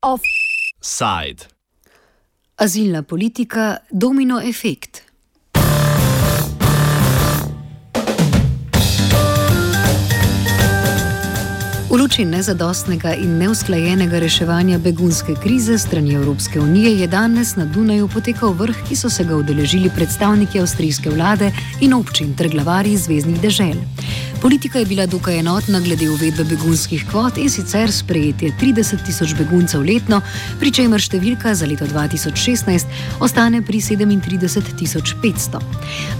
Offside. Azilna politika, domino efekt. Luči nezadostnega in neusklajenega reševanja begunske krize strani Evropske unije je danes na Dunaju potekal vrh, ki so se ga udeležili predstavniki avstrijske vlade in občin ter glavari zvezdnih dežel. Politika je bila dokaj enotna glede uvedbe begunskih kvot in sicer sprejetje 30 tisoč beguncev letno, pri čemer številka za leto 2016 ostane pri 37 tisoč 500.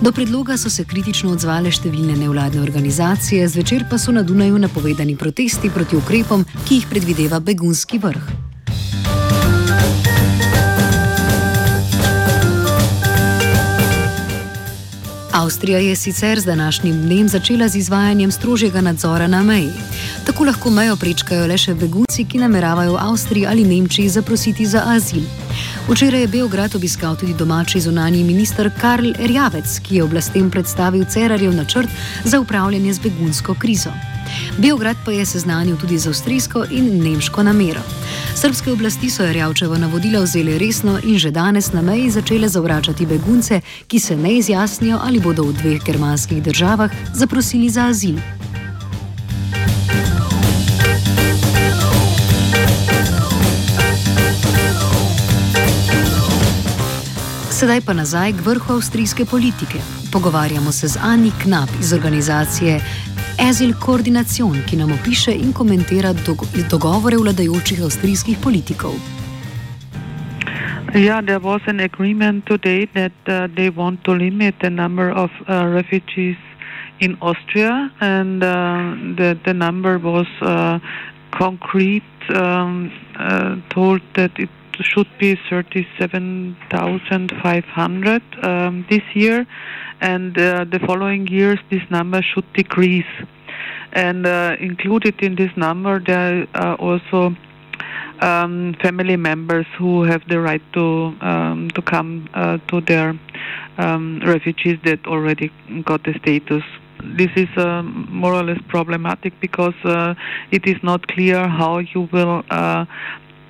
Do predloga so se kritično odzvale številne nevladne organizacije, zvečer pa so na Dunaju napovedani protesti proti ukrepom, ki jih predvideva begunski vrh. Avstrija je sicer z današnjim dnem začela z izvajanjem strožjega nadzora na meji. Tako lahko mejo prečkajo le še begunci, ki nameravajo v Avstriji ali Nemčiji zaprositi za azil. Včeraj je Beograd obiskal tudi domači zunanji minister Karl Erjavec, ki je oblastem predstavil Cerarjev načrt za upravljanje z begunsko krizo. Beograd pa je seznanil tudi z avstrijsko in nemško namero. Srpske oblasti so Jarjavčevo navodila vzeli resno in že danes na meji začele zavračati begunce, ki se ne izjasnijo ali bodo v dveh germanskih državah zaprosili za azil. Sedaj pa nazaj k vrhu avstrijske politike. Pogovarjamo se z Ani Knap iz organizacije Ezil Koordinacion, ki nam opiše in komentira dogovore vladajočih avstrijskih politikov. Yeah, there was an agreement today that uh, they want to limit the number of uh, refugees in Austria, and uh, the, the number was uh, concrete, um, uh, told that it should be 37,500 um, this year, and uh, the following years this number should decrease. And uh, included in this number, there are also um, family members who have the right to um, to come uh, to their um, refugees that already got the status this is uh, more or less problematic because uh, it is not clear how you will uh,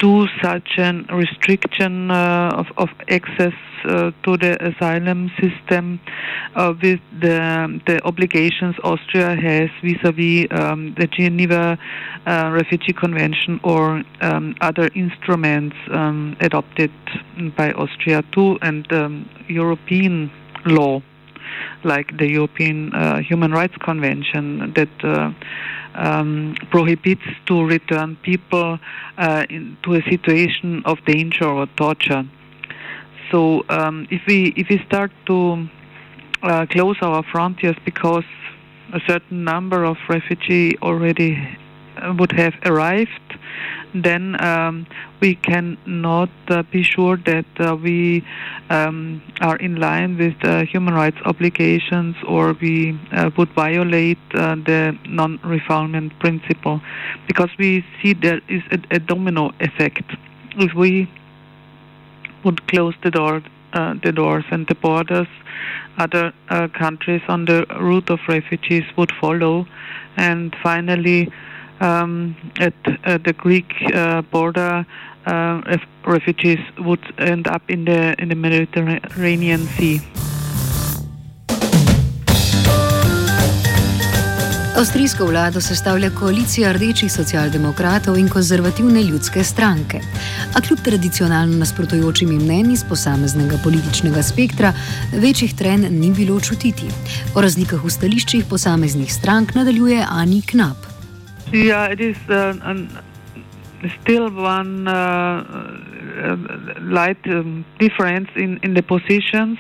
do such a restriction uh, of, of, access uh, to the asylum system uh, with the, the obligations Austria has vis-à-vis um, the Geneva Refugee Convention or um, other instruments um, adopted by Austria too and um, European law like the European uh, Human Rights Convention that uh, um, prohibits to return people uh, into a situation of danger or torture. So um, if we if we start to uh, close our frontiers because a certain number of refugees already uh, would have arrived, then um, we cannot uh, be sure that uh, we um, are in line with the human rights obligations or we uh, would violate uh, the non-refoulement principle because we see there is a, a domino effect. If we would close the door, uh, the doors and the borders, other uh, countries on the route of refugees would follow, and finally um, at uh, the Greek uh, border, uh, refugees would end up in the in the Mediterranean Sea. Avstrijsko vlado sestavlja koalicija rdečih socialdemokratov in konzervativne ljudske stranke. A kljub tradicionalno nasprotujočimi mnenji z posameznega političnega spektra, večjih tren ni bilo čutiti. O razlikah v stališčih posameznih strank nadaljuje Ani Knap. Yeah, it is uh, an, still one uh, uh, light um, difference in, in the positions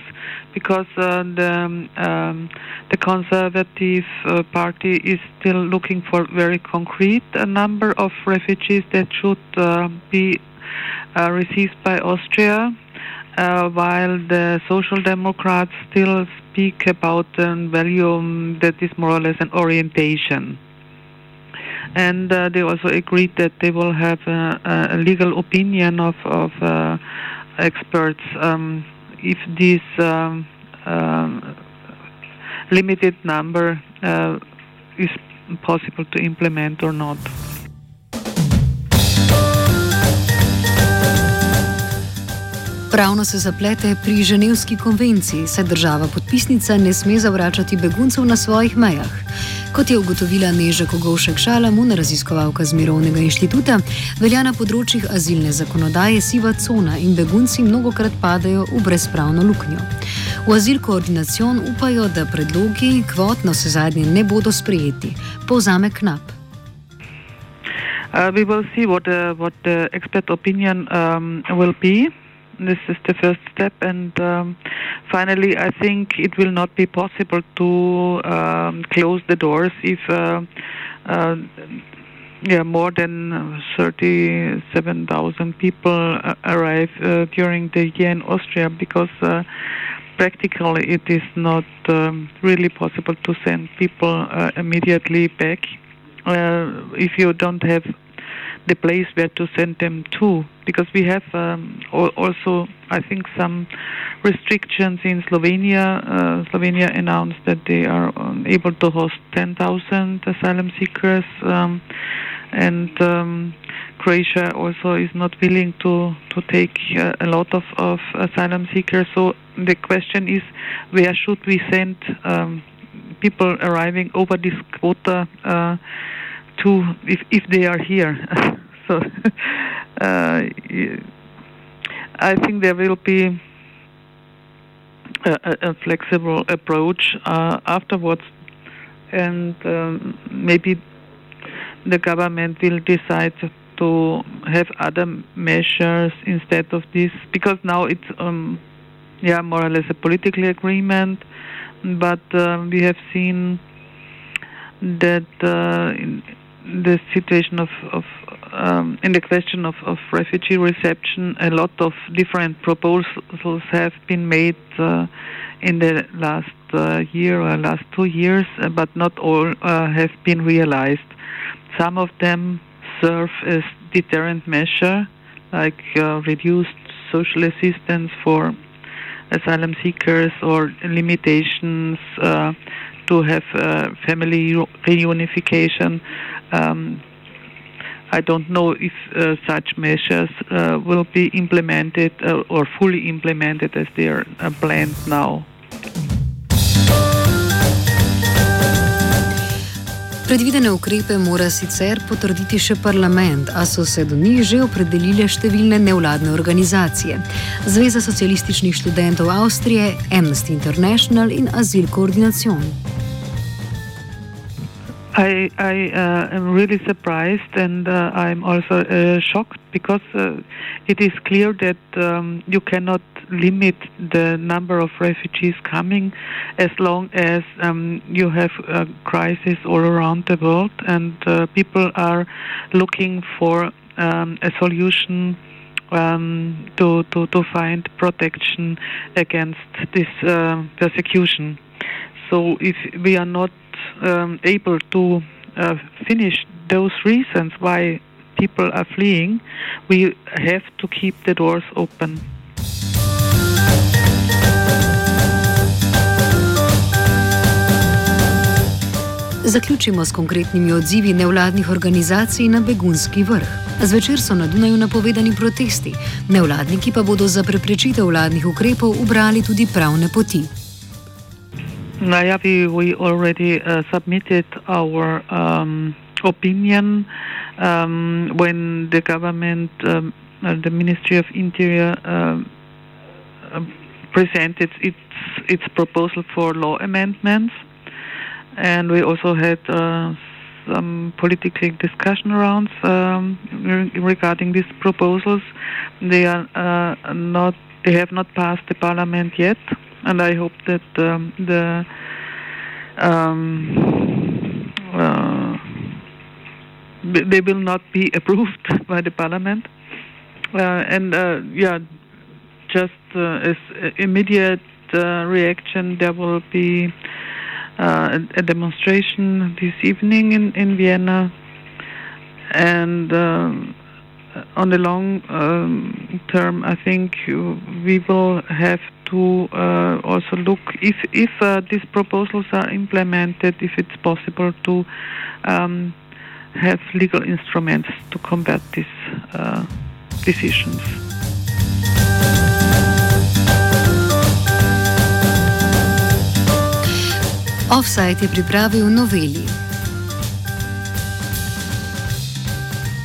because uh, the um, um, the conservative uh, party is still looking for very concrete a number of refugees that should uh, be received by Austria. while the Social Democrats still speak about a value um, that is more or less an orientation and uh, they also agreed that they will have a, a legal opinion of, of uh, experts um, if this um, uh, limited number uh, is possible to implement or not. Pravno se zaplete pri Ženevski konvenciji, saj država podpisnica ne sme zavračati beguncev na svojih mejah. Kot je ugotovila Neža Kogovšek Šalamun, raziskovalka z Mirovnega inštituta, velja na področjih azilne zakonodaje siva cona in begunci mnogokrat padajo v brezpravno luknjo. V azil koordinacijon upajo, da predlogi kvot na vse zadnje ne bodo sprejeti. Povzame knap. Uh, we will see what the, what the expert opinion um, will be. This is the first step, and um, finally, I think it will not be possible to um, close the doors if uh, uh, yeah more than 37,000 people uh, arrive uh, during the year in Austria because uh, practically it is not um, really possible to send people uh, immediately back. If you don't have the place where to send them to because we have um, also I think some restrictions in Slovenia. Uh, Slovenia announced that they are um, able to host 10,000 asylum seekers, um, and um, Croatia also is not willing to to take uh, a lot of, of asylum seekers. So the question is, where should we send um, people arriving over this quota? Uh, to if if they are here. so uh, I think there will be a, a flexible approach uh, afterwards, and um, maybe the government will decide to have other measures instead of this because now it's um, yeah more or less a political agreement, but uh, we have seen that uh, the situation of, of um, in the question of, of refugee reception, a lot of different proposals have been made uh, in the last uh, year or last two years, uh, but not all uh, have been realized. Some of them serve as deterrent measure, like uh, reduced social assistance for asylum seekers or limitations uh, to have family reunification. Um, I don't know if uh, such measures uh, will be implemented uh, or fully implemented as they are uh, planned now. Predvidene ukrepe mora sicer potrditi še parlament, a so se do njih že opredelile številne nevladne organizacije. Zveza socialističnih študentov Avstrije, Amnesty International in Azil Koordinacion. I, I uh, am really surprised and uh, I'm also uh, shocked because uh, it is clear that um, you cannot limit the number of refugees coming as long as um, you have a crisis all around the world and uh, people are looking for um, a solution um, to, to, to find protection against this uh, persecution. So if we are not um, able to uh, finish those reasons why people are fleeing, we have to keep the doors open. Zaključimo s konkretnimi odzivi nevladnih organizacij na begunski vrh. Zvečer so na Dunaju napovedani protesti, nevladniki pa bodo za preprečitev vladnih ukrepov ubrali tudi pravne poti. Nayavi, we already uh, submitted our um, opinion um, when the government, um, uh, the Ministry of Interior, uh, presented its its proposal for law amendments, and we also had uh, some political discussion rounds um, regarding these proposals. They are uh, not, they have not passed the parliament yet and I hope that um, the um, uh, they will not be approved by the parliament. Uh, and uh, yeah, just uh, as immediate uh, reaction, there will be uh, a, demonstration this evening in, in Vienna, and um, on the long um, term, I think we will have to uh, also look if if uh, these proposals are implemented, if it's possible to um, have legal instruments to combat these uh, decisions. Offside je pripravil noveli.